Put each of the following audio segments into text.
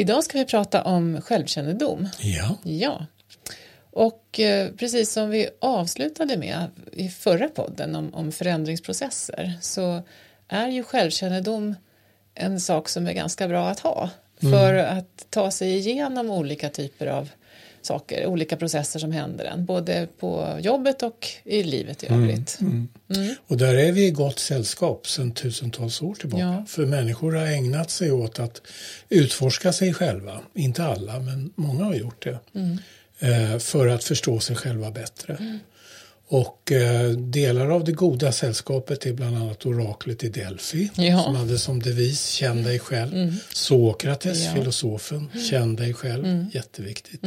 Idag ska vi prata om självkännedom. Ja. Ja. Och eh, precis som vi avslutade med i förra podden om, om förändringsprocesser så är ju självkännedom en sak som är ganska bra att ha för att ta sig igenom olika typer av saker, olika processer som händer en, både på jobbet och i livet i övrigt. Och där är vi i gott sällskap sedan tusentals år tillbaka. Ja. För människor har ägnat sig åt att utforska sig själva. Inte alla, men många har gjort det. Eh, för att förstå sig själva bättre. Och eh, delar av det goda sällskapet är bland annat oraklet i Delphi Ja. som hade som devis känn dig själv. Sokrates, Ja. filosofen, känn dig själv. Jätteviktigt.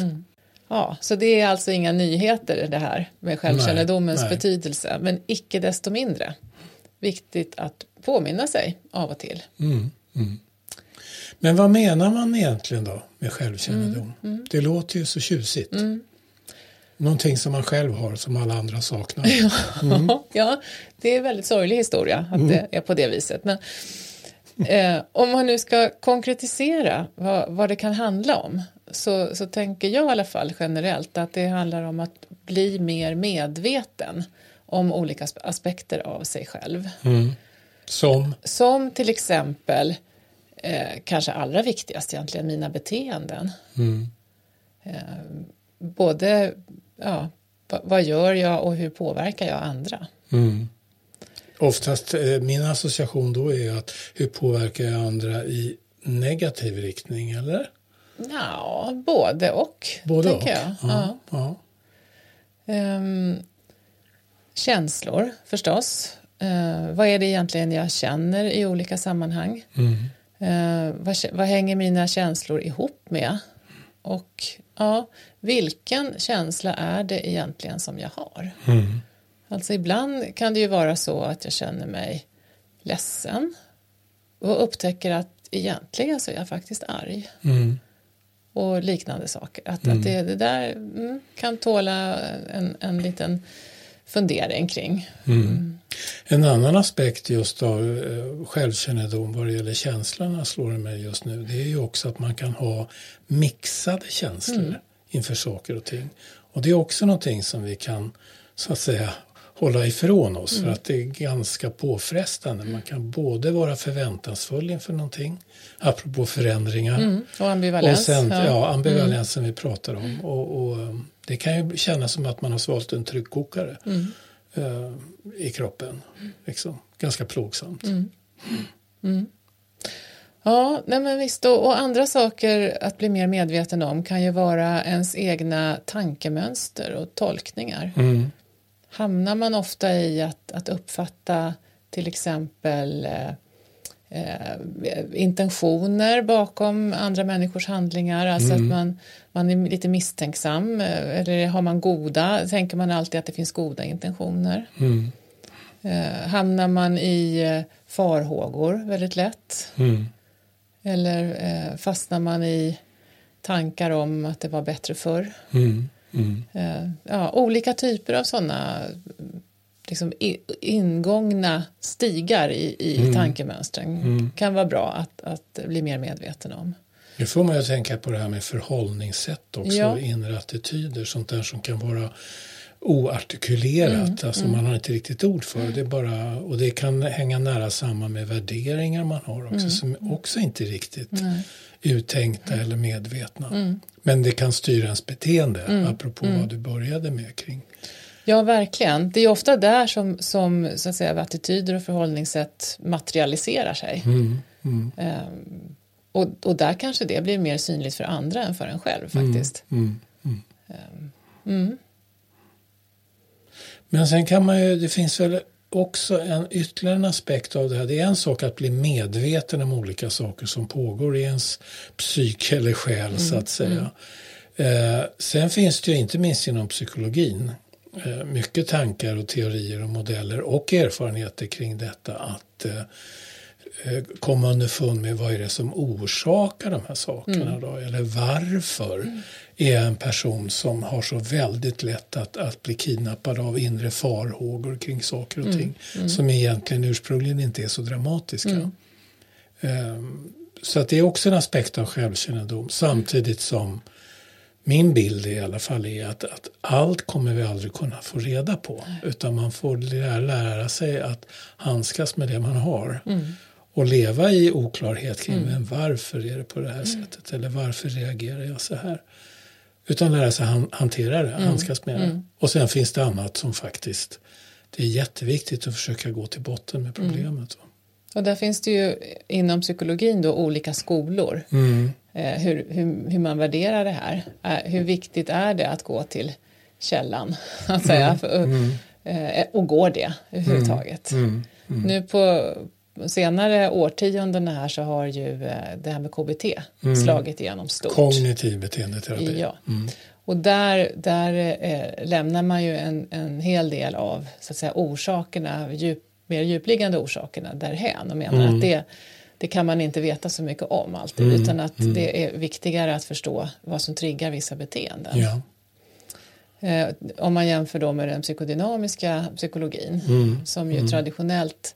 Ja, så det är alltså inga nyheter det här med självkännedomens Nej, nej. betydelse, men icke desto mindre viktigt att påminna sig av och till. Men vad menar man egentligen då med självkännedom? Det låter ju så tjusigt. Någonting som man själv har som alla andra saknar. Ja, det är en väldigt sorglig historia att det är på det viset. Men, eh, om man nu ska konkretisera vad, vad det kan handla om så, så tänker jag i alla fall generellt att det handlar om att bli mer medveten om olika aspe- aspekter av sig själv. Som, Som till exempel, eh, kanske allra viktigast egentligen, mina beteenden. Eh, både, ja, va- vad gör jag och hur påverkar jag andra? oftast, eh, min association då är att hur påverkar jag andra i negativ riktning, eller? Ja, både och, Både och. tänker jag. Ja. Ja. Ehm, känslor, förstås. Eh, vad är det egentligen jag känner i olika sammanhang? Eh, vad, kä- vad hänger mina känslor ihop med? Och ja, vilken känsla är det egentligen som jag har? Alltså ibland kan det ju vara så att jag känner mig ledsen och upptäcker att egentligen så är jag faktiskt arg. Och liknande saker. Att, att det, det där mm, kan tåla en, en liten fundering kring. En annan aspekt just av eh, självkännedom vad det gäller känslorna slår det mig just nu. Det är ju också att man kan ha mixade känslor inför saker och ting. Och det är också någonting som vi kan så att säga hålla ifrån oss för att det är ganska påfrestande. Man kan både vara förväntansfull inför någonting, apropå förändringar, Mm. Och ambivalens. och sen, ja. ja. ambivalensen vi pratar om. Och, och, det kan ju kännas som att man har svalt en tryckkokare eh, i kroppen. Liksom. Ganska plågsamt. Ja, nej men visst. Och, och andra saker att bli mer medveten om kan ju vara ens egna tankemönster och tolkningar. Mm. Hamnar man ofta i att, att uppfatta till exempel eh, eh, intentioner bakom andra människors handlingar, alltså att man, man är lite misstänksam eh, eller har man goda, tänker man alltid att det finns goda intentioner. Eh, hamnar man i eh, farhågor väldigt lätt Mm. eller eh, fastnar man i tankar om att det var bättre förr. Mm. Mm. Ja, olika typer av sådana liksom, ingångna stigar i, i tankemönstren kan vara bra att, att bli mer medveten om. Nu får man ju tänka på det här med förhållningssätt också, Ja. inre attityder, sånt där som kan vara oartikulerat, alltså man har inte riktigt ord för det. bara, och det kan hänga nära samman med värderingar man har också, som också inte riktigt uttänkta eller medvetna. Men det kan styra ens beteende, apropå vad du började med kring. Ja, verkligen. Det är ofta där som, som så att säga, attityder och förhållningssätt materialiserar sig. Ehm, och, och där kanske det blir mer synligt för andra än för en själv faktiskt. Men sen kan man ju, det finns väl också en ytterligare en aspekt av det här. Det är en sak att bli medveten om olika saker som pågår i ens psyke eller själ så att säga. Eh, sen finns det ju inte minst inom psykologin eh, mycket tankar och teorier och modeller och erfarenheter kring detta att eh, eh, komma underfund med vad är det som orsakar de här sakerna då, eller varför är en person som har så väldigt lätt att, att bli kidnappad av inre farhågor kring saker och ting som egentligen ursprungligen inte är så dramatiska. Ehm, så att det är också en aspekt av självkännedom samtidigt som min bild i alla fall är att, att allt kommer vi aldrig kunna få reda på Nej. utan man får lära, lära sig att handskas med det man har. Mm. Och leva i oklarhet kring mm. varför är det på det här mm. sättet eller varför reagerar jag så här. Utan lära sig han, hantera det, mm. handskas med det. Mm. Och sen finns det annat som faktiskt det är jätteviktigt att försöka gå till botten med problemet. Mm. Och där finns det ju inom psykologin då olika skolor. Mm. Eh, hur, hur, hur, man värderar det här. Eh, hur viktigt är det att gå till källan? Att säga, mm. För, mm. eh, och går det överhuvudtaget? Mm. Mm. Nu på senare årtionden här så har ju eh, det här med KBT mm. slagit igenom stort. Kognitiv beteendeterapi. Ja. Mm. Och där, där eh, lämnar man ju en, en hel del av så att säga, orsakerna, djup, mer djupliggande orsakerna därhän och menar mm. att det, det kan man inte veta så mycket om alltid mm. utan att mm. det är viktigare att förstå vad som triggar vissa beteenden. Ja. Eh, om man jämför då med den psykodynamiska psykologin mm. som ju mm. traditionellt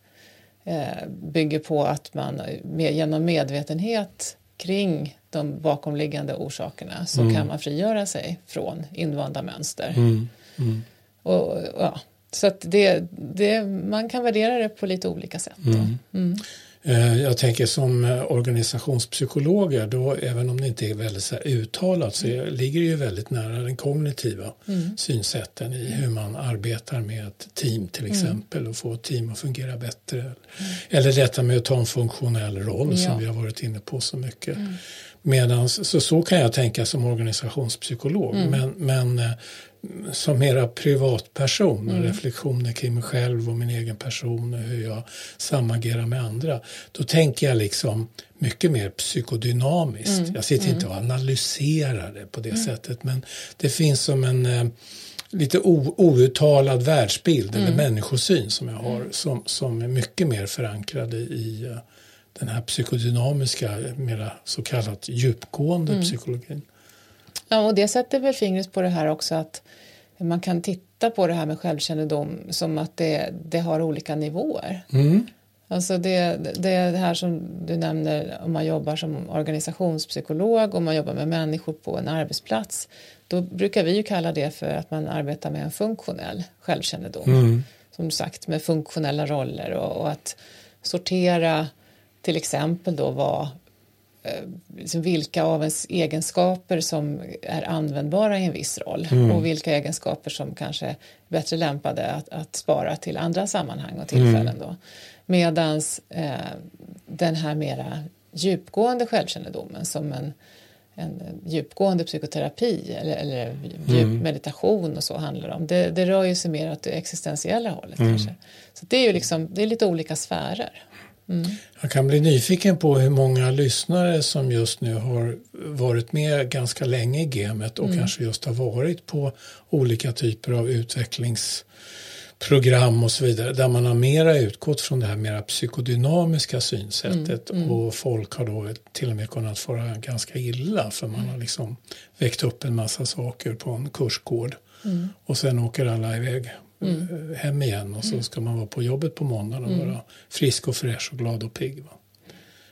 bygger på att man genom medvetenhet kring de bakomliggande orsakerna så mm. kan man frigöra sig från invanda mönster. Mm. Mm. Och, ja, så att det, det, man kan värdera det på lite olika sätt. Mm. mm. Eh, jag tänker som eh, organisationspsykologer, då, även om det inte är väldigt så uttalat så mm. ligger det ju väldigt nära den kognitiva mm. synsätten i hur man arbetar med ett team till exempel mm. och få ett team att fungera bättre. Mm. Eller detta med att ta en funktionell roll ja. som vi har varit inne på så mycket. Mm. Medans, så, så kan jag tänka som organisationspsykolog. Mm. Men, men eh, som mera privatperson, mm. reflektioner kring mig själv och min egen person och hur jag samagerar med andra. Då tänker jag liksom mycket mer psykodynamiskt. Mm. Jag sitter mm. inte och analyserar det på det mm. sättet men det finns som en eh, lite o, outtalad världsbild eller mm. människosyn som jag har mm. som, som är mycket mer förankrad i uh, den här psykodynamiska, mera så kallat djupgående psykologin. Ja, och det sätter väl fingret på det här också att man kan titta på det här med självkännedom som att det, det har olika nivåer. Mm. Alltså det, det här som du nämner om man jobbar som organisationspsykolog och man jobbar med människor på en arbetsplats. Då brukar vi ju kalla det för att man arbetar med en funktionell självkännedom. Mm. Som sagt med funktionella roller och, och att sortera till exempel då vad liksom vilka av ens egenskaper som är användbara i en viss roll mm. och vilka egenskaper som kanske är bättre lämpade att, att spara till andra sammanhang och tillfällen. Mm. Då. Medans eh, den här mera djupgående självkännedomen som en, en djupgående psykoterapi eller, eller djup mm. meditation och så handlar om. Det, det rör ju sig mer åt det existentiella hållet mm. kanske. Så det är ju liksom, det är lite olika sfärer. Mm. Jag kan bli nyfiken på hur många lyssnare som just nu har varit med ganska länge i gamet och mm. kanske just har varit på olika typer av utvecklingsprogram och så vidare där man har mera utgått från det här mera psykodynamiska synsättet mm. Mm. och folk har då till och med kunnat få ganska illa för man har liksom väckt upp en massa saker på en kursgård mm. och sen åker alla iväg mm. hem igen och så mm. ska man vara på jobbet på måndagen och mm. vara frisk och fräsch och glad och pigg. Va?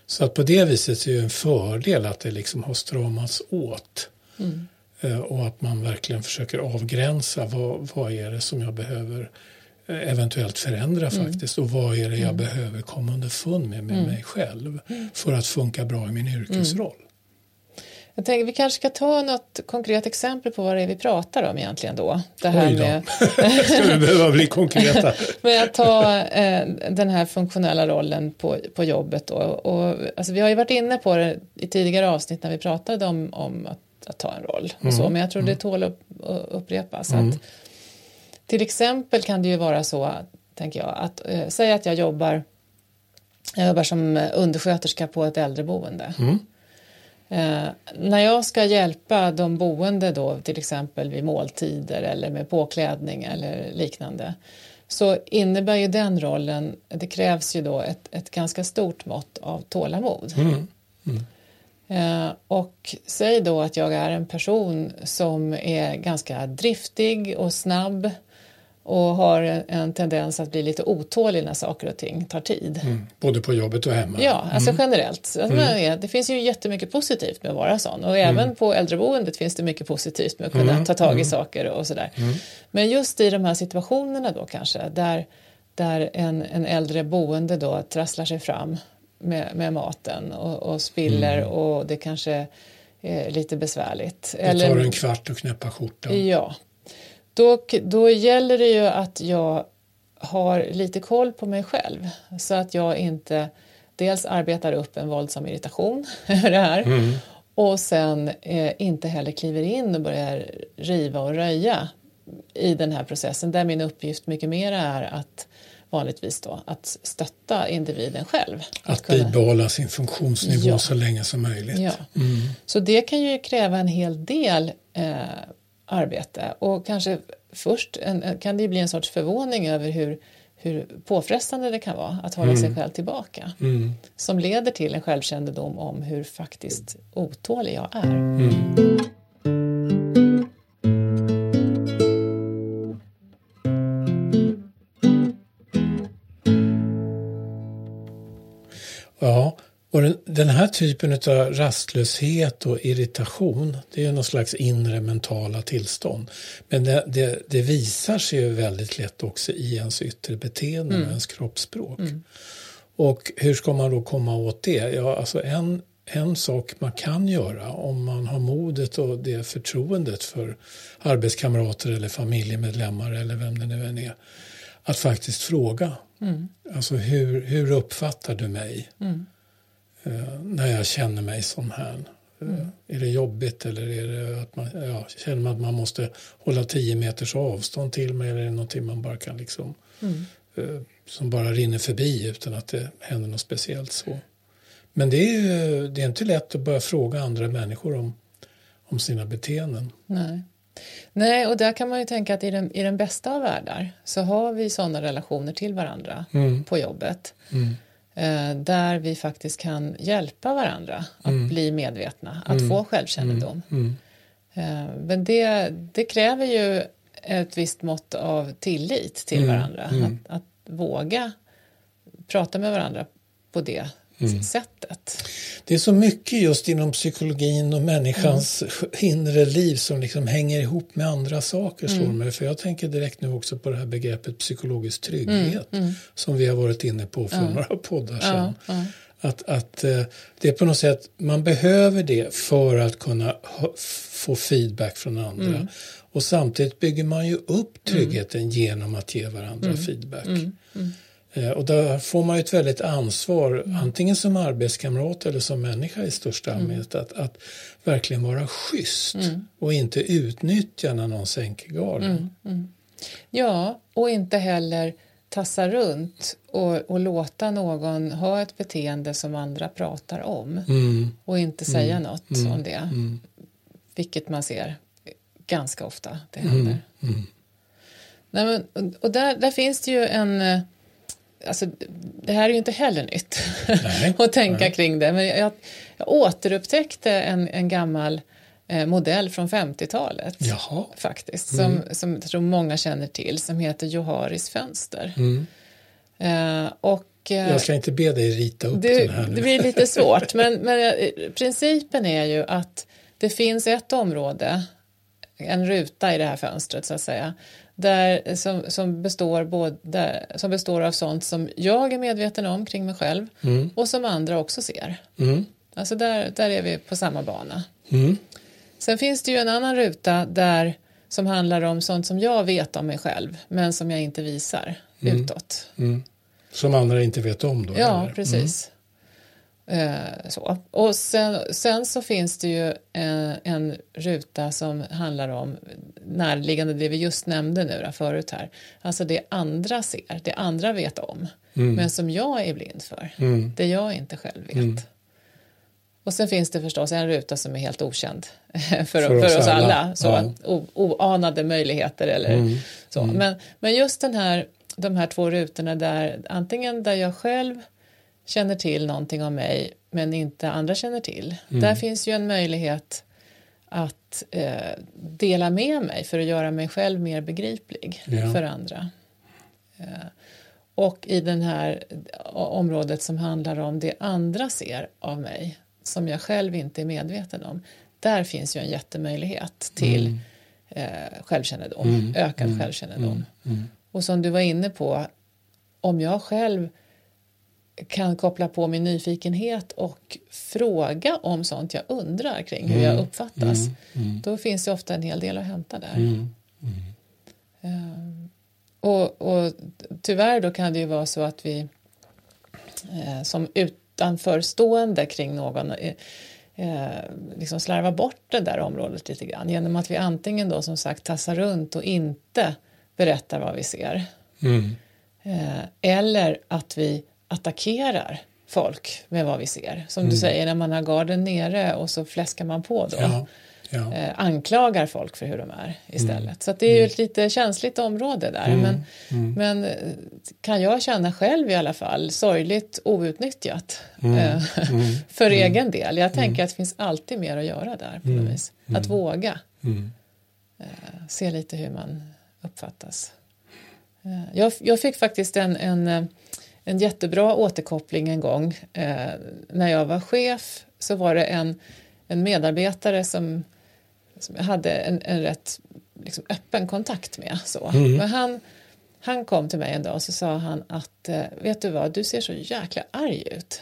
Så att på det viset är det en fördel att det liksom har stramats åt. Mm. Eh, och att man verkligen försöker avgränsa vad, vad är det som jag behöver eh, eventuellt förändra mm. faktiskt och vad är det jag mm. behöver komma underfund med med mm. mig själv för att funka bra i min yrkesroll. Jag tänker vi kanske ska ta något konkret exempel på vad det är vi pratar om egentligen då. Det här Oj då. med ska vi behöva bli konkreta? med att ta eh, den här funktionella rollen på, på jobbet då. Och, alltså, vi har ju varit inne på det i tidigare avsnitt när vi pratade om, om att, att ta en roll och mm. så, men jag tror det mm. tål att upprepas. Mm. Att, till exempel kan det ju vara så, tänker jag, att eh, säga att jag jobbar, jag jobbar som undersköterska på ett äldreboende. Mm. Eh, när jag ska hjälpa de boende då till exempel vid måltider eller med påklädning eller liknande så innebär ju den rollen, det krävs ju då ett, ett ganska stort mått av tålamod. Mm. Mm. Eh, och säg då att jag är en person som är ganska driftig och snabb och har en, en tendens att bli lite otålig när saker och ting tar tid. Mm. Både på jobbet och hemma? Ja, alltså mm. generellt. Mm. Det finns ju jättemycket positivt med att vara sån och även mm. på äldreboendet finns det mycket positivt med att kunna mm. ta tag i mm. saker och sådär. Men just i de här situationerna då kanske där, där en, en äldre boende då trasslar sig fram med, med maten och, och spiller och det kanske är lite besvärligt. Det tar en kvart att knäppa skjortan. Ja, då, då gäller det ju att jag har lite koll på mig själv så att jag inte dels arbetar upp en våldsam irritation över det här mm. och sen eh, inte heller kliver in och börjar riva och röja i den här processen där min uppgift mycket mer är att vanligtvis då att stötta individen själv. Att, att kunna... bibehålla sin funktionsnivå ja. så länge som möjligt. Ja. Mm. Så det kan ju kräva en hel del eh, arbete och kanske först en, kan det bli en sorts förvåning över hur, hur påfrestande det kan vara att hålla mm. sig själv tillbaka mm. som leder till en självkännedom om hur faktiskt otålig jag är. Mm. Den, här typen av rastlöshet och irritation, det är någon slags inre mentala tillstånd. Men det, det, det visar sig ju väldigt lätt också i ens yttre beteende mm. och ens kroppsspråk. Mm. Och hur ska man då komma åt det? Ja, alltså en, en sak man kan göra om man har modet och det förtroendet för arbetskamrater eller familjemedlemmar eller vem det nu än är, att faktiskt fråga. Mm. Alltså hur, hur uppfattar du mig? Mm när jag känner mig som här. Eh, mm. Är det jobbigt eller är det att man ja, känner man att man måste hålla tio meters avstånd till mig eller är det någonting man bara kan liksom mm. eh, som bara rinner förbi utan att det händer något speciellt så. Men det är, det är inte lätt att börja fråga andra människor om, om sina beteenden. Nej. Nej, och där kan man ju tänka att i den, i den bästa av världar så har vi sådana relationer till varandra mm. på jobbet. Eh, där vi faktiskt kan hjälpa varandra att mm. bli medvetna, att mm. få självkännedom. Mm. mm. Eh, men det, det kräver ju ett visst mått av tillit till mm. varandra. Mm. Att, att våga prata med varandra på det mm. sättet. Det är så mycket just inom psykologin och människans mm. inre liv som liksom hänger ihop med andra saker. Mm. Mig. För jag tänker direkt nu också på det här begreppet psykologisk trygghet mm. mm. som vi har varit inne på för ja. några poddar sedan. Ja, ja. Att, att eh, det är på något sätt, man behöver det för att kunna få feedback från andra. Mm. Och samtidigt bygger man ju upp tryggheten genom att ge varandra feedback. Eh, och där får man ju ett väldigt ansvar, mm. antingen som arbetskamrat eller som människa i största mm. allmänhet, att, att verkligen vara schysst mm. och inte utnyttja när någon sänker garden. Mm. mm. Ja, och inte heller tassa runt och, och, låta någon ha ett beteende som andra pratar om mm. och inte säga något om det. Vilket man ser ganska ofta det händer. Nej, men, och där, där finns det ju en eh, alltså, det här är ju inte heller nytt att tänka nej. kring det. Men jag, jag återupptäckte en, en gammal eh, modell från 50-talet faktiskt. Som, mm. som jag tror många känner till som heter Joharis fönster. Mm. Eh, och, eh, jag ska inte be dig rita upp det, den här nu. Det blir lite svårt men, men eh, principen är ju att det finns ett område en ruta i det här fönstret så att säga där, som, som, består både, som består av sånt som jag är medveten om kring mig själv mm. och som andra också ser. Mm. Alltså där, där är vi på samma bana. Mm. Sen finns det ju en annan ruta där som handlar om sånt som jag vet om mig själv men som jag inte visar mm. utåt. Mm. Som andra inte vet om då? Ja, eller? precis. Eh, så. Och sen, sen, så finns det ju en, eh, en, ruta som handlar om närliggande det vi just nämnde nu då, förut här. Alltså det andra ser, det andra vet om. Mm. Men som jag är blind för. Mm. Det jag inte själv vet. Mm. Och sen finns det förstås en ruta som är helt okänd för, för, för oss, oss, alla. alla. Så ja. o, oanade möjligheter eller mm. så. Mm. Men, men just den här, de här två rutorna där antingen där jag själv känner till någonting om mig men inte andra känner till. Mm. Där finns ju en möjlighet att eh, dela med mig för att göra mig själv mer begriplig Ja. för andra. Eh, och i det här området som handlar om det andra ser av mig som jag själv inte är medveten om. Där finns ju en jättemöjlighet till Mm. eh, självkännedom, ökad självkännedom. Mm. Och som du var inne på, om jag själv kan koppla på min nyfikenhet och fråga om sånt jag undrar kring hur jag uppfattas, Mm. då finns det ofta en hel del att hämta där. Mm. Ehm, och, och tyvärr då kan det ju vara så att vi eh, som utanförstående kring någon eh, eh, liksom slarvar bort det där området lite grann genom att vi antingen då som sagt tassar runt och inte berättar vad vi ser Mm. eh, eller att vi attackerar folk med vad vi ser. Som du säger, när man har garden nere och så fläskar man på då. Ja. Ja. Eh, anklagar folk för hur de är istället. Så att det är ju ett lite känsligt område där. Men, men eh, kan jag känna själv i alla fall sorgligt outnyttjat eh, för egen del. Jag tänker att det finns alltid mer att göra där på något vis. Att våga Mm. eh, se lite hur man uppfattas. Eh, jag, jag fick faktiskt en, en, eh, en jättebra återkoppling en gång. Eh, när jag var chef så var det en, en medarbetare som, som jag hade en, en rätt liksom, öppen kontakt med. Så. Men han, han kom till mig en dag och så sa han att eh, vet du vad, du ser så jäkla arg ut.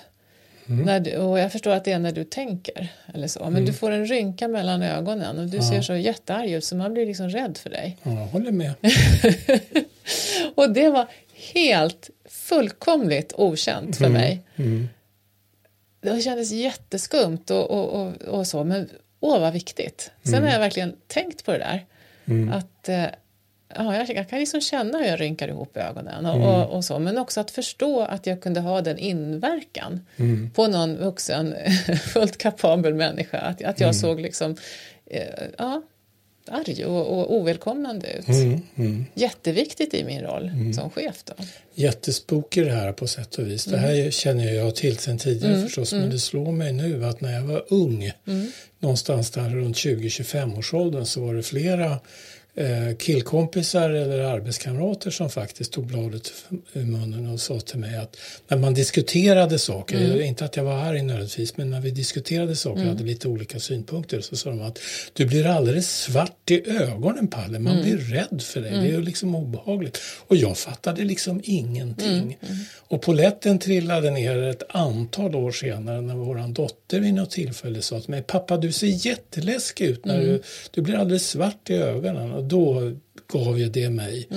När du, och jag förstår att det är när du tänker eller så, men du får en rynka mellan ögonen och du ser så jättearg ut så man blir liksom rädd för dig. Ja, jag håller med. Och det var helt fullkomligt okänt för mig. Mm. Det kändes jätteskumt och, och, och, och så, men åh vad viktigt. Sen har jag verkligen tänkt på det där. Att eh, ja, jag, jag kan liksom känna hur jag rynkar ihop ögonen och, och, och så, men också att förstå att jag kunde ha den inverkan på någon vuxen, fullt kapabel människa. Att, att jag såg liksom, eh, ja, arg och, och ovälkomnande ut. Mm. Mm. Jätteviktigt i min roll som chef då. Jättespooky det här på sätt och vis. Det här känner jag till sedan tidigare förstås, men det slår mig nu att när jag var ung, någonstans där runt 20-25 års åldern så var det flera killkompisar eller arbetskamrater som faktiskt tog bladet ur munnen och sa till mig att när man diskuterade saker, inte att jag var arg nödvändigtvis, men när vi diskuterade saker och hade lite olika synpunkter så sa de att du blir alldeles svart i ögonen Palle, man blir rädd för dig, det är ju liksom obehagligt. Och jag fattade liksom ingenting. Och poletten trillade ner ett antal år senare när våran dotter vid något tillfälle sa till mig, pappa du ser jätteläskig ut när du, du blir alldeles svart i ögonen. Och då gav ju det mig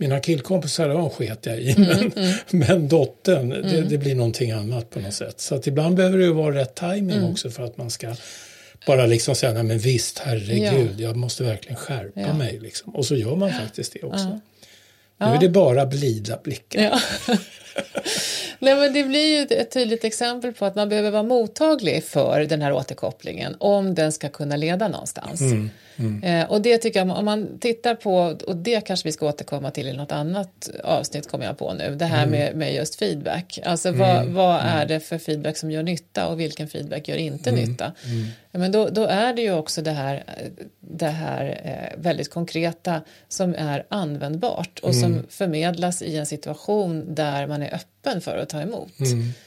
Mina killkompisar de sket jag i, men, men dottern, det, det blir någonting annat på något sätt. Så att ibland behöver det ju vara rätt timing också för att man ska bara liksom säga, nej men visst, herregud, jag måste verkligen skärpa Ja. mig. Liksom. Och så gör man faktiskt det också. Nu Ja. är det bara blida blickar. Nej, men det blir ju ett tydligt exempel på att man behöver vara mottaglig för den här återkopplingen om den ska kunna leda någonstans. Eh, och det tycker jag, om man tittar på, och det kanske vi ska återkomma till i något annat avsnitt kommer jag på nu, det här med, med just feedback. Alltså vad, vad är det för feedback som gör nytta och vilken feedback gör inte nytta? Ja, Men då, då är det ju också det här, det här eh, väldigt konkreta som är användbart och som förmedlas i en situation där man är öppen för att ta emot.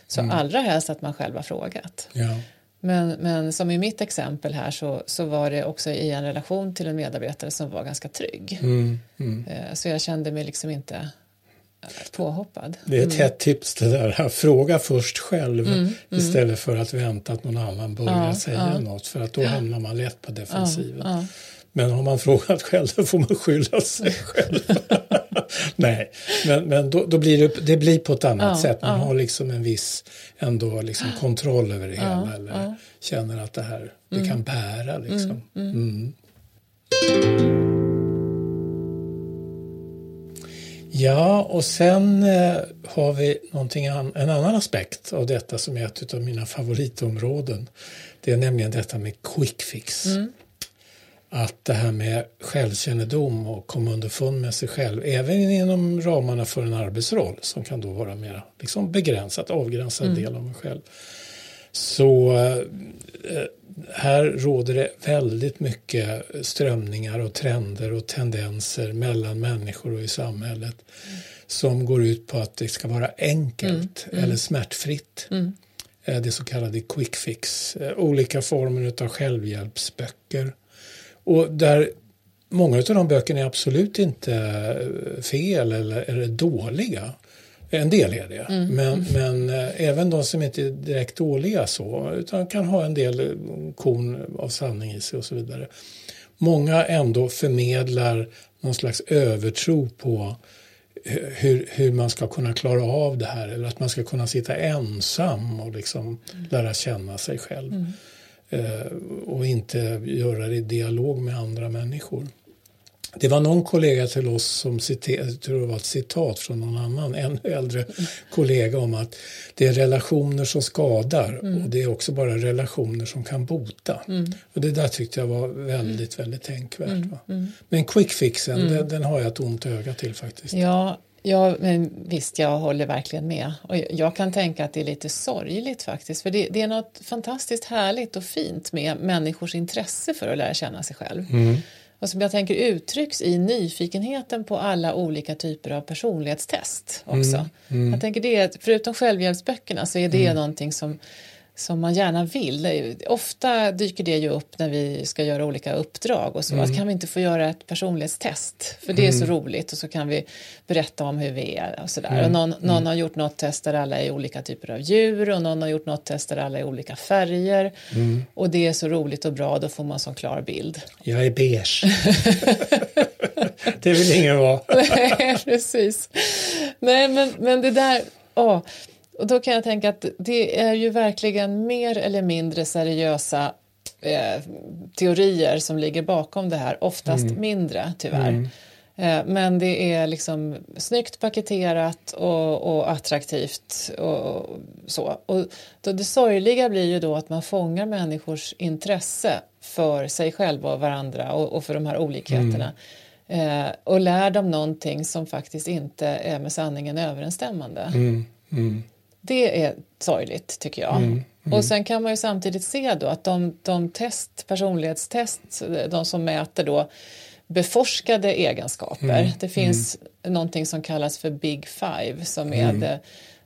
Så allra helst att man själv har frågat. Ja. Men, men som i mitt exempel här så, så var det också i en relation till en medarbetare som var ganska trygg. Mm, mm. Eh, Så jag kände mig liksom inte eh, påhoppad. Det är ett hett tips det där. Fråga först själv istället för att vänta att någon annan börjar Mm, Ja, säga ja. något. För att då hamnar man lätt på defensiven. Men har man frågat själv då får man skylla sig själv. Nej, men, men då, då blir det, det blir på ett annat Ja, sätt. Man ja. har liksom en viss ändå liksom kontroll över det hela. Eller känner att det här, det Mm. kan bära liksom. Mm. Ja, och sen eh, har vi någonting an, en annan aspekt av detta som är ett av mina favoritområden. Det är nämligen detta med quick fix. Att det här med självkännedom och komma underfund med sig själv, även inom ramarna för en arbetsroll som kan då vara mer liksom begränsat, avgränsad del av mig själv. Så eh, här råder det väldigt mycket strömningar och trender och tendenser mellan människor och i samhället mm. som går ut på att det ska vara enkelt mm. mm. eller smärtfritt. Mm. Eh, det så kallade quick fix, eh, olika former av självhjälpsböcker. Och där många av de böckerna är absolut inte eh, fel eller, eller dåliga. En del är det, mm. men, men äh, även de som inte är direkt dåliga så, utan kan ha en del korn av sanning i sig och så vidare. Många ändå förmedlar någon slags övertro på hur, hur man ska kunna klara av det här eller att man ska kunna sitta ensam och liksom mm. lära känna sig själv. Mm. Eh, och inte göra det i dialog med andra människor. Det var någon kollega till oss som citerade, tror det var ett citat från någon annan ännu äldre kollega om att det är relationer som skadar mm. och det är också bara relationer som kan bota. Mm. Och det där tyckte jag var väldigt, väldigt tänkvärt. Mm. mm. Men quickfixen, mm. den, den, har jag ett ont öga till faktiskt. Ja, Ja, men visst, jag håller verkligen med. Och jag kan tänka att det är lite sorgligt faktiskt, för det, det är något fantastiskt härligt och fint med människors intresse för att lära känna sig själv. Mm och som jag tänker uttrycks i nyfikenheten på alla olika typer av personlighetstest också. Mm, mm. Jag tänker det, förutom självhjälpsböckerna så är det mm. någonting som som man gärna vill. Ofta dyker det ju upp när vi ska göra olika uppdrag och så. Mm. Att kan vi inte få göra ett personlighetstest? För det är så mm. roligt och så kan vi berätta om hur vi är och sådär. Mm. Och någon, någon mm. har gjort något test där alla är olika typer av djur och någon har gjort något test där alla är olika färger. Mm. Och det är så roligt och bra, då får man så klar bild. Jag är beige. det vill ingen vara. Nej, precis. Nej, men, men det där, åh, och då kan jag tänka att det är ju verkligen mer eller mindre seriösa eh, teorier som ligger bakom det här, oftast mm. mindre tyvärr. Mm. Eh, men det är liksom snyggt paketerat och, och attraktivt och så. Och då det sorgliga blir ju då att man fångar människors intresse för sig själva och varandra och, och för de här olikheterna. Mm. Eh, och lär dem någonting som faktiskt inte är med sanningen överensstämmande. Mm. Mm. Det är sorgligt tycker jag. Mm, mm. Och sen kan man ju samtidigt se då att de, de test, personlighetstest, de som mäter då beforskade egenskaper. Mm, det finns mm. någonting som kallas för Big Five som är mm. det,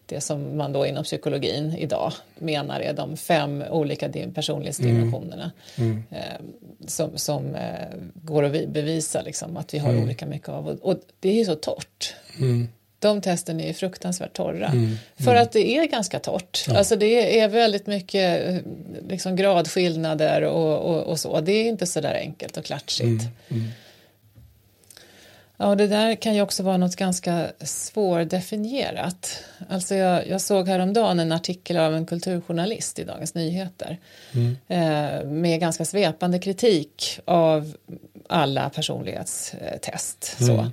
det som man då inom psykologin idag menar är de fem olika personlighetsdimensionerna mm. eh, som, som eh, går att bevisa liksom, att vi har olika mycket av. Och, och det är ju så torrt de testen är fruktansvärt torra. Mm, för mm. att det är ganska torrt. Ja. Alltså det är väldigt mycket liksom gradskillnader och, och, och så. Det är inte så där enkelt och klatschigt. Mm, mm, ja, och det där kan ju också vara något ganska svårdefinierat. Alltså jag, jag såg häromdagen en artikel av en kulturjournalist i Dagens Nyheter mm. eh, med ganska svepande kritik av alla personlighetstest. Så.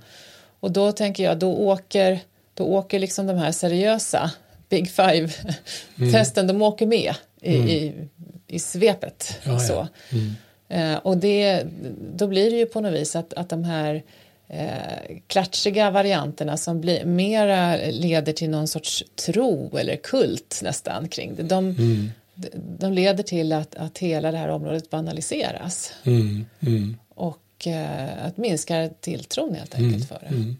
Och då tänker jag, då åker, då åker liksom de här seriösa Big Five-testen, mm. de åker med i, mm. i, i svepet. Ja, så. Ja. Mm. Eh, och det, då blir det ju på något vis att, att de här eh, klatschiga varianterna som blir, mera leder till någon sorts tro eller kult nästan kring det. De, mm. de leder till att, att hela det här området banaliseras. Mm. Mm och eh, att minska tilltron helt enkelt mm. för det. Mm.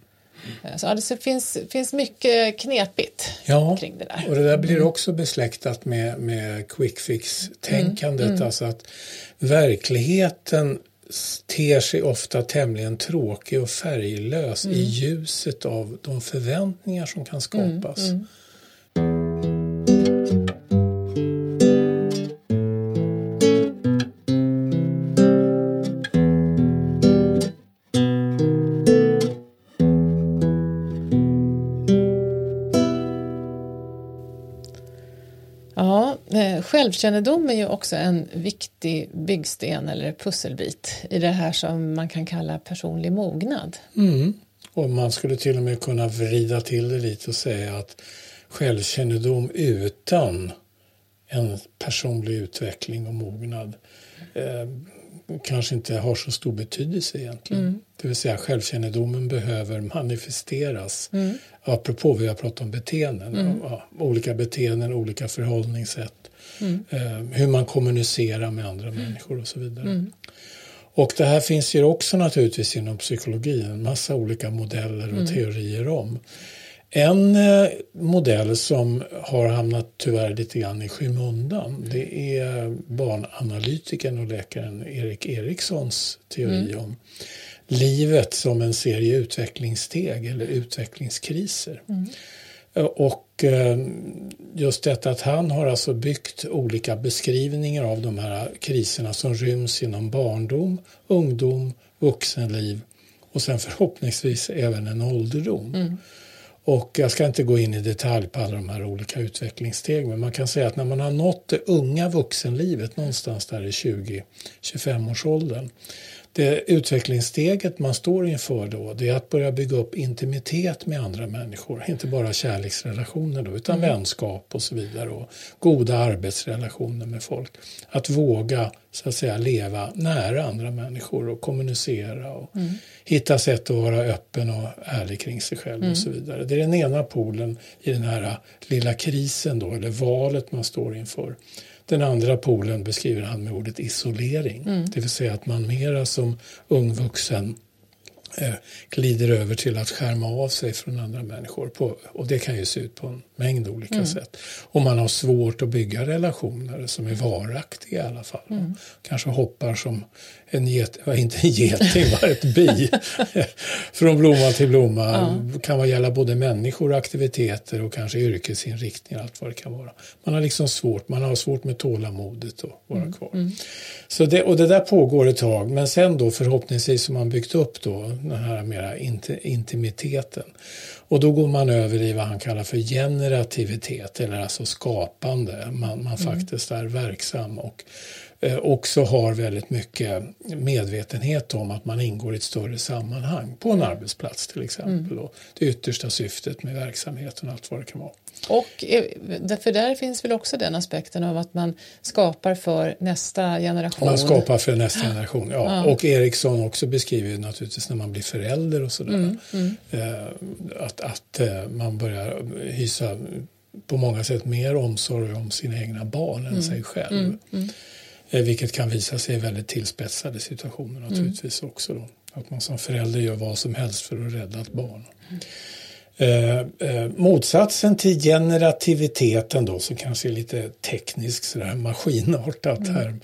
Eh, så det finns, finns mycket knepigt ja, kring det där. Och det där blir mm. också besläktat med, med quick fix-tänkandet. Mm. Alltså att verkligheten ter sig ofta tämligen tråkig och färglös mm. i ljuset av de förväntningar som kan skapas. Självkännedom är ju också en viktig byggsten eller pusselbit i det här som man kan kalla personlig mognad. Mm. Och man skulle till och med kunna vrida till det lite och säga att självkännedom utan en personlig utveckling och mognad eh, kanske inte har så stor betydelse egentligen. Mm. Det vill säga självkännedomen behöver manifesteras. Mm. Apropå vi har pratat om beteenden. Mm. Olika beteenden, olika förhållningssätt mm. eh, hur man kommunicerar med andra människor och så vidare. Mm. Och det här finns ju också naturligtvis inom psykologin, en massa olika modeller och mm. teorier om. En eh, modell som har hamnat tyvärr lite grann i skymundan det är barnanalytikern och läkaren Erik Erikssons teori mm. om livet som en serie utvecklingssteg eller utvecklingskriser. Mm. Och eh, just detta att han har alltså byggt olika beskrivningar av de här kriserna som ryms inom barndom, ungdom, vuxenliv och sen förhoppningsvis även en ålderdom. Mm. Och jag ska inte gå in i detalj på alla de här olika utvecklingsstegen men man kan säga att när man har nått det unga vuxenlivet någonstans där i 20-25 årsåldern det utvecklingssteget man står inför då det är att börja bygga upp intimitet med andra människor. Inte bara kärleksrelationer då, utan mm. vänskap och så vidare och goda arbetsrelationer med folk. Att våga så att säga leva nära andra människor och kommunicera och mm. hitta sätt att vara öppen och ärlig kring sig själv mm. och så vidare. Det är den ena polen i den här lilla krisen då, eller valet man står inför. Den andra polen beskriver han med ordet isolering. Mm. Det vill säga att man mera som ung vuxen eh, glider över till att skärma av sig från andra människor. På, och det kan ju se ut på en mängd olika mm. sätt. Och man har svårt att bygga relationer som är varaktiga i alla fall. Mm. Kanske hoppar som en get, inte en geting, var ett bi. Från blomma till blomma. Ja. kan vara gälla både människor, aktiviteter och kanske yrkesinriktningar. Allt vad det kan vara. Man har liksom svårt, man har svårt med tålamodet att vara mm. kvar. Mm. Så det, och det där pågår ett tag. Men sen då förhoppningsvis har man byggt upp då den här mera intimiteten. Och då går man över i vad han kallar för generativitet eller alltså skapande. Man, man mm. faktiskt är verksam och också har väldigt mycket medvetenhet om att man ingår i ett större sammanhang på en arbetsplats till exempel. Mm. det yttersta syftet med verksamheten och allt vad det kan vara. Och eh, för där finns väl också den aspekten av att man skapar för nästa generation. Man skapar för nästa generation, ja. ja. Och Eriksson också beskriver naturligtvis när man blir förälder och sådär. Mm, mm. Eh, att, att eh, man börjar hysa på många sätt mer omsorg om sina egna barn än mm. sig själv. Mm, mm. Vilket kan visa sig i väldigt tillspetsade situationer naturligtvis också. Då. Att man som förälder gör vad som helst för att rädda ett barn. Eh, eh, motsatsen till generativiteten då, som kanske är lite teknisk sådär maskinartat mm. term,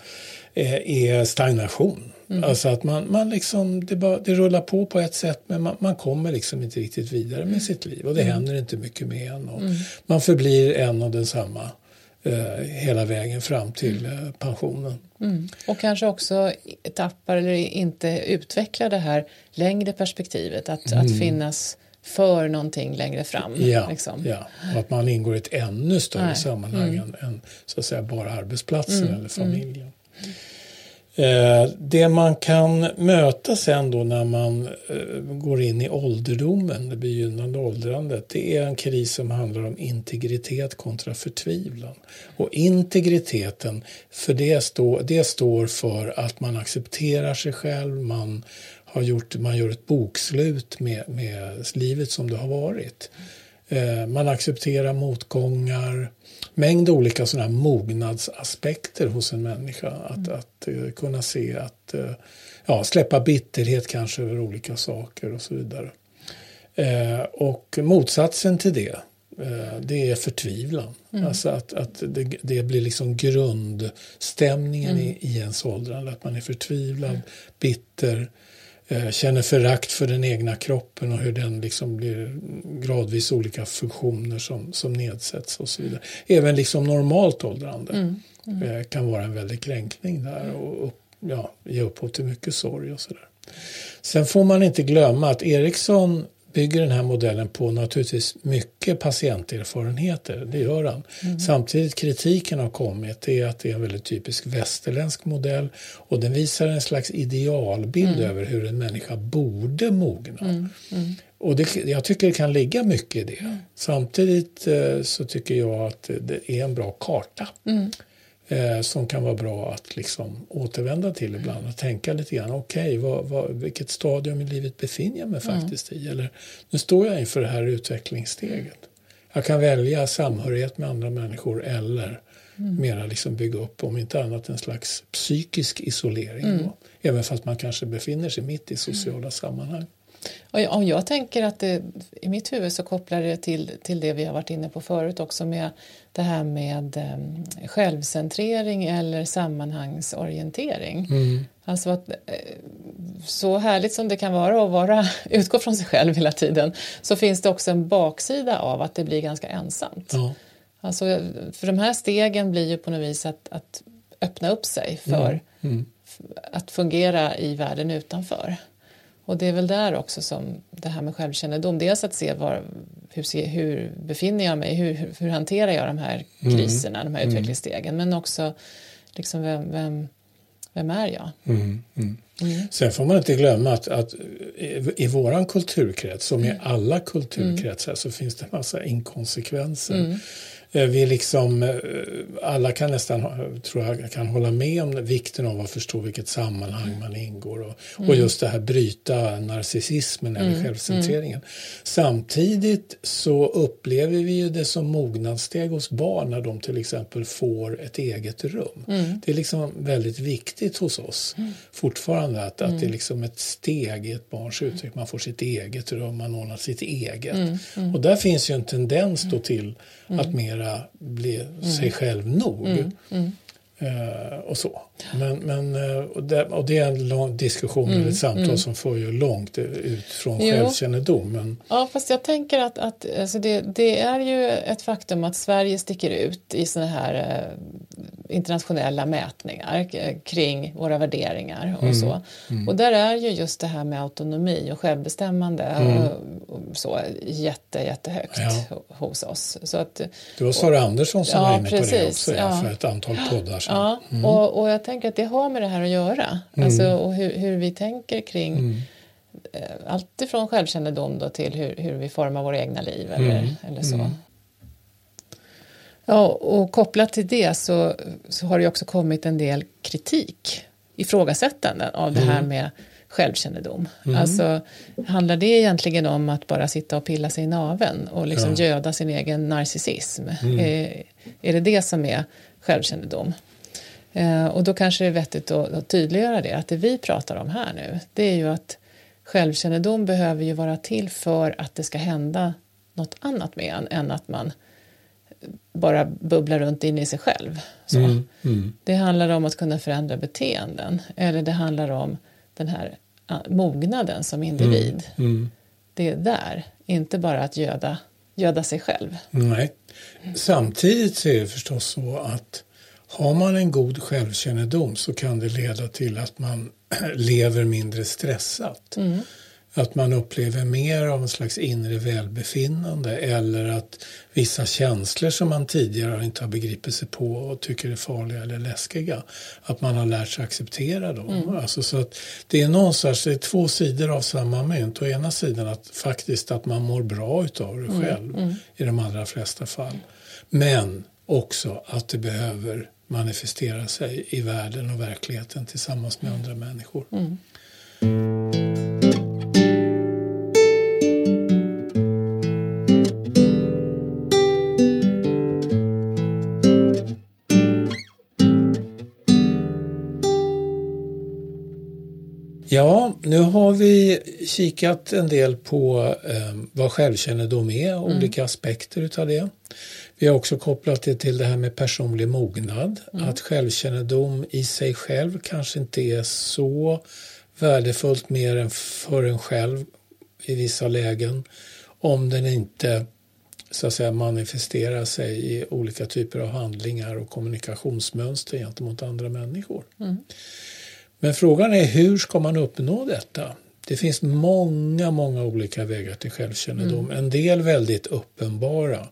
eh, är stagnation. Mm. Alltså att man, man liksom, det, bara, det rullar på på ett sätt men man, man kommer liksom inte riktigt vidare med sitt liv och det mm. händer inte mycket med en. Och mm. Man förblir en och densamma eh, hela vägen fram till mm. eh, pensionen. Mm. Och kanske också tappar eller inte utvecklar det här längre perspektivet att, att finnas för någonting längre fram. Ja, liksom. ja. och att man ingår i ett ännu större Nej. sammanhang mm. än, så att säga, bara arbetsplatsen mm. eller familjen. Eh, det man kan möta sen då när man eh, går in i ålderdomen, det begynnande åldrandet, det är en kris som handlar om integritet kontra förtvivlan. Och integriteten, för det, stå, det står för att man accepterar sig själv, man har gjort, man gör ett bokslut med, med livet som det har varit. Eh, man accepterar motgångar, mängd olika sådana mognadsaspekter hos en människa. Att, mm. att uh, kunna se att, uh, ja, släppa bitterhet kanske över olika saker och så vidare. Uh, och motsatsen till det, det är förtvivlan. Mm. Alltså att, att det, det, blir liksom grundstämningen mm. i, i ens åldrande. Att man är förtvivlad, mm. bitter, känner förakt för den egna kroppen och hur den liksom blir gradvis olika funktioner som, som nedsätts och så vidare. Även liksom normalt åldrande mm. Mm. Eh, kan vara en väldig kränkning där och ja, ge upphov till mycket sorg och sådär. Sen får man inte glömma att Eriksson bygger den här modellen på naturligtvis mycket patienterfarenheter. Det gör han. Mm. Samtidigt kritiken har kommit är att det är en väldigt typisk västerländsk modell och den visar en slags idealbild mm. över hur en människa borde mogna. Mm. mm. Och det, jag tycker det kan ligga mycket i det. Mm. Samtidigt eh, så tycker jag att det är en bra karta. Mm eh, som kan vara bra att liksom återvända till ibland och tänka lite grann. Okej, okay, vilket stadium i livet befinner jag mig mm. faktiskt i? Eller nu står jag inför det här utvecklingssteget. Jag kan välja samhörighet med andra människor eller mm. mera liksom bygga upp, om inte annat en slags psykisk isolering. Mm. Även fast man kanske befinner sig mitt i sociala mm. sammanhang. Och jag, tänker att det, i mitt huvud så kopplar det till, till det vi har varit inne på förut också med det här med um, självcentrering eller sammanhangsorientering. Mm. Alltså att eh, så härligt som det kan vara att vara, utgå från sig själv hela tiden så finns det också en baksida av att det blir ganska ensamt. Ja. Alltså, för de här stegen blir ju på något vis att, att öppna upp sig för mm. Mm. att fungera i världen utanför. Och det är väl där också som det här med självkännedom, dels att se var, hur, se, hur befinner jag mig, hur, hur hanterar jag de här mm. kriserna, mm. de här utvecklingsstegen, men också liksom vem, vem, vem är jag? Mm. Mm. Mm. Sen får man inte glömma att, att i, i våran kulturkrets, som i alla kulturkretsar, så finns det en massa inkonsekvenser. Eh, vi liksom, eh, alla kan nästan, tror jag, kan hålla med om vikten av att förstå vilket sammanhang man ingår och, mm. och just det här bryta narcissismen eller mm. självcentreringen. Mm. Samtidigt så upplever vi ju det som mognadssteg hos barn när de till exempel får ett eget rum. Mm. Det är liksom väldigt viktigt hos oss mm. fortfarande att, att det är mm. liksom ett steg i ett barns utveckling. Man får sitt eget rum, man ordnar sitt eget. Och där finns ju en tendens då till att mer mera bli mm. sig själv nog. Mm. Mm. Uh, och så. Men, men, uh, och, det, och det är en lång diskussion mm, eller ett samtal mm. som får ju långt ut från jo. självkännedom. Men... Ja, fast jag tänker att, att alltså det, det, är ju ett faktum att Sverige sticker ut i sådana här uh, internationella mätningar kring våra värderingar och mm, så. Mm. Och där är ju just det här med autonomi och självbestämmande mm. och, och så jätte, jättehögt ja. hos oss. Så att, det var Sara Andersson som ja, var inne precis, på det också ja. för ett antal poddar sedan. Ja, mm. och, och jag tänker att det har med det här att göra. Mm. Alltså, och hur, hur vi tänker kring mm. Eh, allt ifrån självkännedom då till hur, hur vi formar våra egna liv eller, eller så. Ja, och kopplat till det så, så har det också kommit en del kritik, ifrågasättanden av det här mm. med självkännedom. Mm. Alltså, handlar det egentligen om att bara sitta och pilla sig i naven och liksom ja. göda sin egen narcissism? Mm. Är, är det det som är självkännedom? Eh, och då kanske det är vettigt att, att tydliggöra det, att det vi pratar om här nu, det är ju att självkännedom behöver ju vara till för att det ska hända något annat med en än att man bara bubblar runt inne i sig själv. Mm, mm. Det handlar om att kunna förändra beteenden eller det handlar om den här mognaden som individ. Mm, mm, det är där, inte bara att göda, göda sig själv. Nej. Samtidigt så är det förstås så att har man en god självkännedom så kan det leda till att man lever mindre stressat. Mm att man upplever mer av en slags inre välbefinnande eller att vissa känslor som man tidigare inte har begripit sig på och tycker är farliga eller läskiga, att man har lärt sig acceptera dem. Mm. Alltså så att det är någonstans det är två sidor av samma mynt. Å ena sidan att faktiskt att man mår bra utav det mm. själv mm. i de allra flesta fall. Men också att det behöver manifestera sig i världen och verkligheten tillsammans med andra människor. Mm. Ja, nu har vi kikat en del på eh, vad självkännedom är, mm. olika aspekter utav det. Vi har också kopplat det till det här med personlig mognad, mm. att självkännedom i sig själv kanske inte är så värdefullt mer än för en själv i vissa lägen om den inte så att säga manifesterar sig i olika typer av handlingar och kommunikationsmönster gentemot andra människor. Mm. Men frågan är hur ska man uppnå detta? Det finns många, många olika vägar till självkännedom. Mm. En del väldigt uppenbara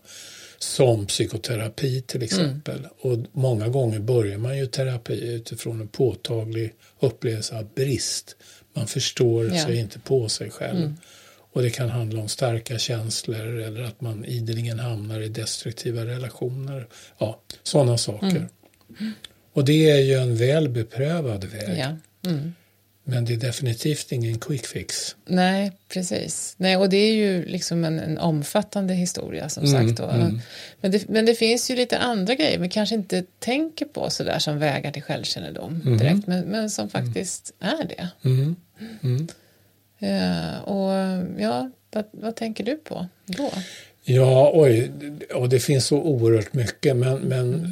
som psykoterapi till exempel. Mm. Och många gånger börjar man ju terapi utifrån en påtaglig upplevelse av brist. Man förstår ja. sig inte på sig själv. Mm. Och det kan handla om starka känslor eller att man ideligen hamnar i destruktiva relationer. Ja, sådana saker. Mm. Och det är ju en väl beprövad väg. Ja. Mm. Men det är definitivt ingen quick fix. Nej, precis. Nej, och det är ju liksom en, en omfattande historia som mm, sagt. Mm. Men, det, men det finns ju lite andra grejer vi kanske inte tänker på sådär som vägar till självkännedom mm. direkt, men, men som faktiskt är det. Mm. Mm. Ja, och ja, vad, vad tänker du på då? Ja, oj, och det finns så oerhört mycket men, men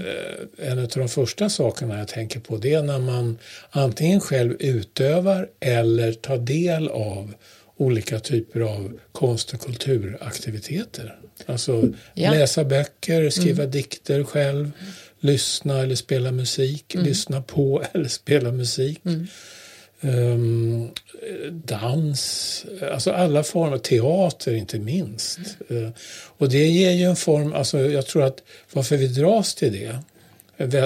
eh, en av de första sakerna jag tänker på det är när man antingen själv utövar eller tar del av olika typer av konst och kulturaktiviteter. Alltså ja. läsa böcker, skriva mm. dikter själv, lyssna eller spela musik, mm. lyssna på eller spela musik. Mm um, dans, alltså alla former, teater inte minst. Uh, och det ger ju en form, alltså jag tror att varför vi dras till det,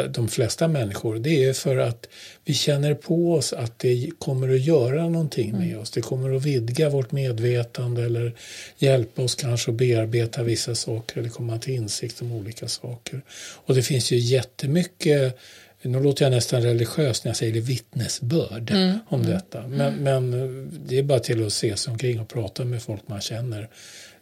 de flesta människor, det är för att vi känner på oss att det kommer att göra någonting med mm. oss. Det kommer att vidga vårt medvetande eller hjälpa oss kanske att bearbeta vissa saker eller komma till insikt om olika saker. Och det finns ju jättemycket nu låter jag nästan religiös när jag säger det, vittnesbörd mm. om mm. detta. Men, men det är bara till att se sig omkring och prata med folk man känner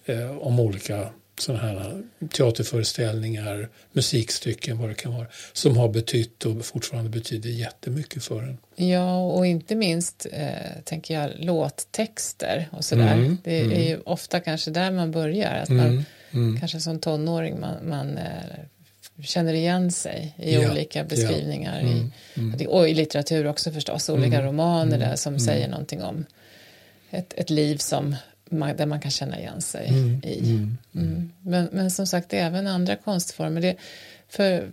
eh, om olika sådana här teaterföreställningar, musikstycken, vad det kan vara, som har betytt och fortfarande betyder jättemycket för en. Ja, och inte minst eh, tänker jag låttexter och sådär. Mm, det är mm. ju ofta kanske där man börjar, att man mm, mm. kanske som tonåring man, man eh, känner igen sig i ja, olika beskrivningar. Ja. Mm, i, mm. Och i litteratur också förstås, olika mm, romaner mm, där som mm. säger någonting om ett, ett liv som man, där man kan känna igen sig mm, i. Men, men som sagt, även andra konstformer. Det, för,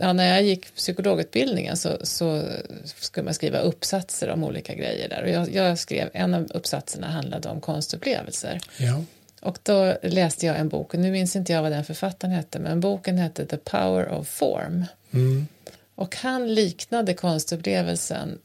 ja, när jag gick psykologutbildningen så, så skulle man skriva uppsatser om olika grejer där. Och jag, jag skrev, en av uppsatserna handlade om konstupplevelser. Ja. Och då läste jag en bok, och nu minns inte jag vad den författaren hette, men boken hette The Power of Form. Mm. Och han liknade konstupplevelsen,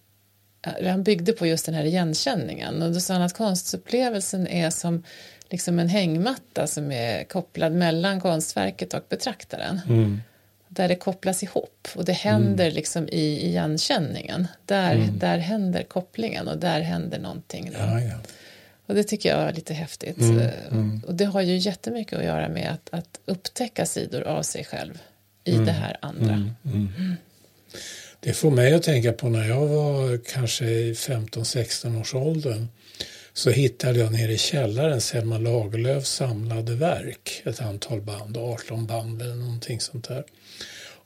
han byggde på just den här igenkänningen och då sa han att konstupplevelsen är som liksom en hängmatta som är kopplad mellan konstverket och betraktaren. Mm. Där det kopplas ihop och det händer mm. liksom i igenkänningen. Där, mm. där händer kopplingen och där händer någonting. Ja, ja. Och det tycker jag är lite häftigt. Mm, eh, mm. Och det har ju jättemycket att göra med att, att upptäcka sidor av sig själv i mm, det här andra. Mm, mm. Det får mig att tänka på när jag var kanske i 15-16 års åldern så hittade jag nere i källaren Selma Lagerlöfs samlade verk, ett antal band, 18 band eller någonting sånt där.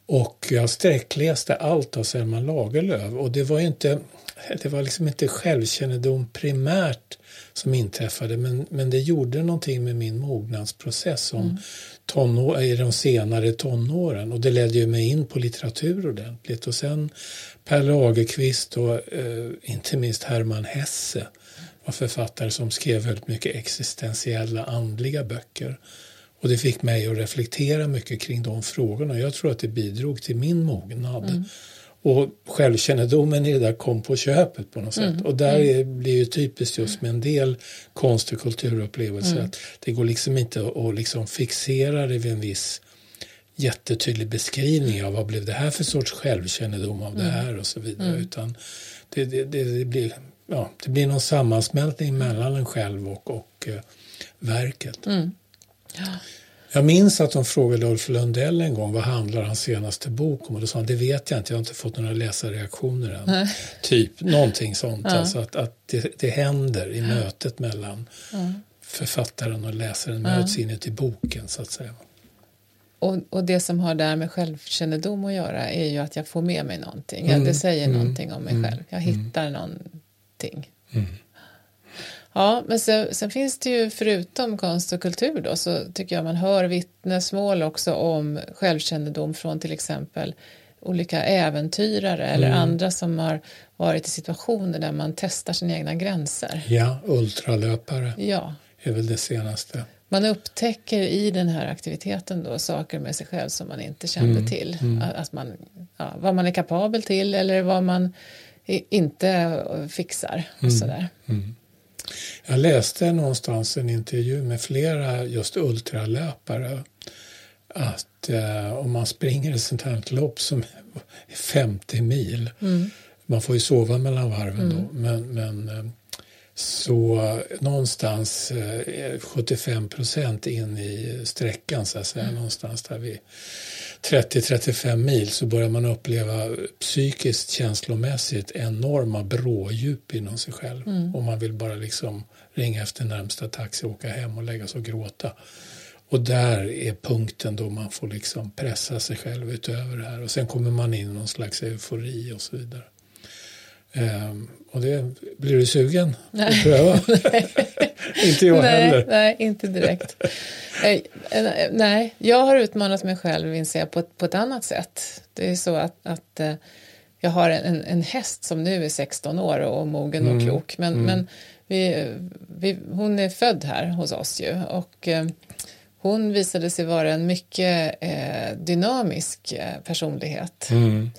Och jag sträckläste allt av Selma Lagerlöf och det var inte, det var liksom inte självkännedom primärt som inträffade men, men det gjorde någonting med min mognadsprocess som mm. tonår, i de senare tonåren och det ledde ju mig in på litteratur ordentligt och sen Per Lagerkvist och eh, inte minst Hermann Hesse var författare som skrev väldigt mycket existentiella andliga böcker. Och det fick mig att reflektera mycket kring de frågorna. Jag tror att det bidrog till min mognad. Mm. Och självkännedomen i det där kom på köpet på något sätt. Mm. Och där mm. är, blir ju typiskt just med en del konst och kulturupplevelser mm. att det går liksom inte att liksom fixera det vid en viss jättetydlig beskrivning av vad blev det här för sorts självkännedom av det mm. här och så vidare. Mm. Utan det, det, det, det, blir, ja, det blir någon sammansmältning mellan en själv och, och uh, verket. Mm. Ja. Jag minns att de frågade Ulf Lundell en gång vad handlar hans senaste bok om och då sa han det vet jag inte, jag har inte fått några läsarreaktioner än. Nej. Typ någonting sånt, ja. alltså att, att det, det händer i mötet mellan ja. författaren och läsaren, möts ja. inuti boken så att säga. Och, och det som har där med självkännedom att göra är ju att jag får med mig någonting, mm. det säger mm. någonting om mig mm. själv, jag mm. hittar någonting. Mm. Ja, men sen, sen, finns det ju förutom konst och kultur då så tycker jag man hör vittnesmål också om självkännedom från till exempel olika äventyrare eller mm. andra som har varit i situationer där man testar sina egna gränser. Ja, ultralöpare ja. är väl det senaste. Man upptäcker i den här aktiviteten då saker med sig själv som man inte kände mm. till. Mm. Att man, ja, vad man är kapabel till eller vad man inte fixar. Och mm. sådär. Mm. Jag läste någonstans en intervju med flera just ultralöpare att eh, om man springer ett sånt här lopp som är 50 mil mm. Man får ju sova mellan varven då. Men, men eh, så någonstans eh, 75 procent in i sträckan så att säga, någonstans där vid 30-35 mil så börjar man uppleva psykiskt känslomässigt enorma brådjup inom sig själv. Och man vill bara liksom ringa efter närmsta taxi, åka hem och lägga sig och gråta. Och där är punkten då man får liksom pressa sig själv utöver det här. Och sen kommer man in i någon slags eufori och så vidare. Ehm, och det blir du sugen Nej. att pröva? inte jag nej, heller. nej, inte direkt. Eh, nej, jag har utmanat mig själv inser jag, på, ett, på ett annat sätt. Det är så att, att eh, jag har en, en häst som nu är 16 år och mogen och klok. Men, men vi, vi, hon är född här hos oss ju. Och eh, hon visade sig vara en mycket eh, dynamisk personlighet. Mm.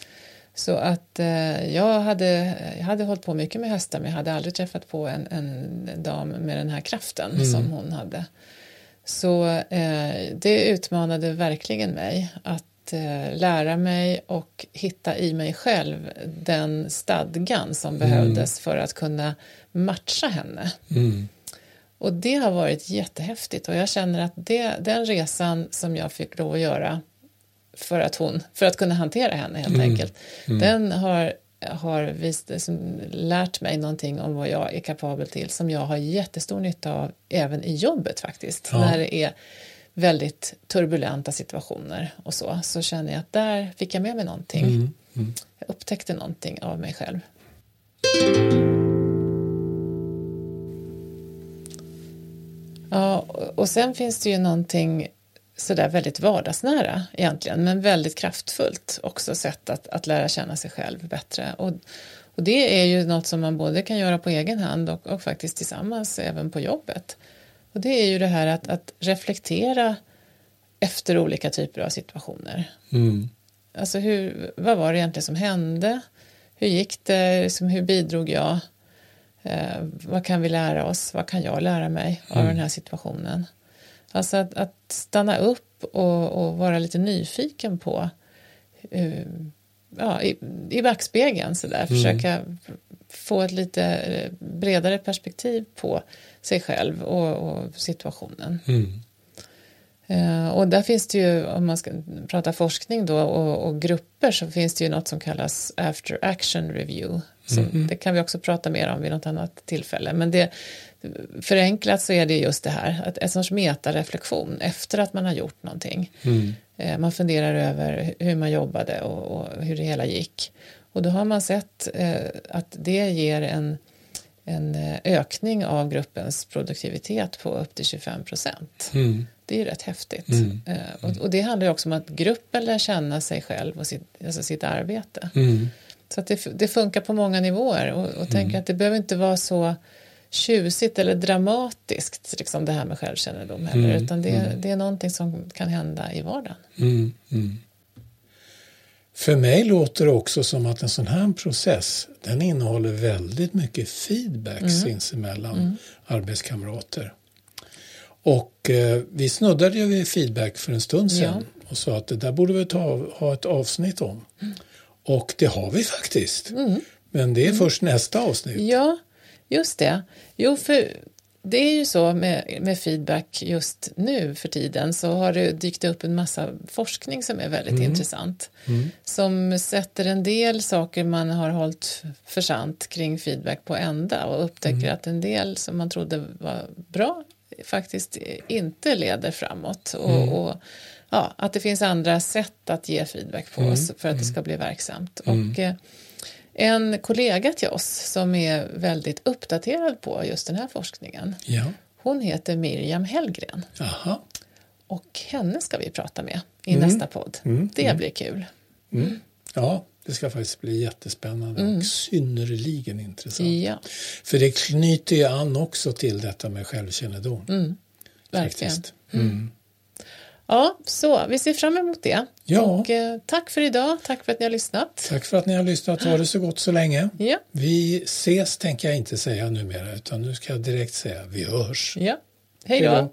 Så att eh, jag, hade, jag hade hållit på mycket med hästar men jag hade aldrig träffat på en, en dam med den här kraften som hon hade. Så eh, det utmanade verkligen mig att eh, lära mig och hitta i mig själv den stadgan som behövdes för att kunna matcha henne. Mm. Och det har varit jättehäftigt och jag känner att det, den resan som jag fick lov att göra för att, hon, för att kunna hantera henne helt enkelt, den har, har visst, liksom, lärt mig någonting om vad jag är kapabel till som jag har jättestor nytta av även i jobbet faktiskt. Ja. När det är väldigt turbulenta situationer och så, så känner jag att där fick jag med mig någonting. Mm. Jag upptäckte någonting av mig själv. Ja, och sen finns det ju någonting sådär väldigt vardagsnära egentligen, men väldigt kraftfullt också sätt att, att lära känna sig själv bättre. Och, och det är ju något som man både kan göra på egen hand och, och faktiskt tillsammans även på jobbet. Och det är ju det här att, att reflektera efter olika typer av situationer. Mm. Alltså hur, vad var det egentligen som hände? Hur gick det? Liksom, hur bidrog jag? Eh, vad kan vi lära oss? Vad kan jag lära mig av den här situationen? Alltså att, att stanna upp och, och vara lite nyfiken på eh, ja, i, i backspegeln sådär, försöka få ett lite eh, bredare perspektiv på sig själv och, och situationen. Mm. Eh, och där finns det ju, om man ska prata forskning då och, och grupper så finns det ju något som kallas after action review. Som, Det kan vi också prata mer om vid något annat tillfälle. Men det, förenklat så är det just det här, att en sorts metareflektion efter att man har gjort någonting. Mm. Eh, Man funderar över hur man jobbade och, och hur det hela gick. Och då har man sett eh, att det ger en, en eh, ökning av gruppens produktivitet på upp till 25 procent. Mm. Det är ju rätt häftigt. Mm. Eh, och, och det handlar också om att gruppen lär känna sig själv och sitt, alltså sitt arbete. Mm. Så att det, det funkar på många nivåer och, och tänker att det behöver inte vara så tjusigt eller dramatiskt liksom det här med självkännedom heller, Mm, utan det, det är någonting som kan hända i vardagen. Mm, mm. För mig låter det också som att en sån här process den innehåller väldigt mycket feedback Mm. sinsemellan arbetskamrater. Och eh, vi snuddade ju vid feedback för en stund sedan och sa att det där borde vi ta, ha ett avsnitt om. Mm. Och det har vi faktiskt. Men det är först nästa avsnitt. Ja, just det. Jo, för det är ju så med, med feedback just nu för tiden så har det dykt upp en massa forskning som är väldigt intressant. Som sätter en del saker man har hållit för sant kring feedback på ända och upptäcker att en del som man trodde var bra faktiskt inte leder framåt. Och, och ja, att det finns andra sätt att ge feedback på för att det ska bli verksamt. Och, eh, en kollega till oss som är väldigt uppdaterad på just den här forskningen. Ja, Hon heter Miriam Hellgren aha. och henne ska vi prata med i nästa podd. Mm. Det blir kul. Ja, det ska faktiskt bli jättespännande och synnerligen intressant. Ja, För det knyter ju an också till detta med självkännedom. Mm. verkligen. faktiskt. Mm. Ja, så vi ser fram emot det. Ja. Och eh, tack för idag. Tack för att ni har lyssnat. Tack för att ni har lyssnat. Ha det så gott så länge. Ja, Vi ses tänker jag inte säga numera utan nu ska jag direkt säga vi hörs. ja. Hej då.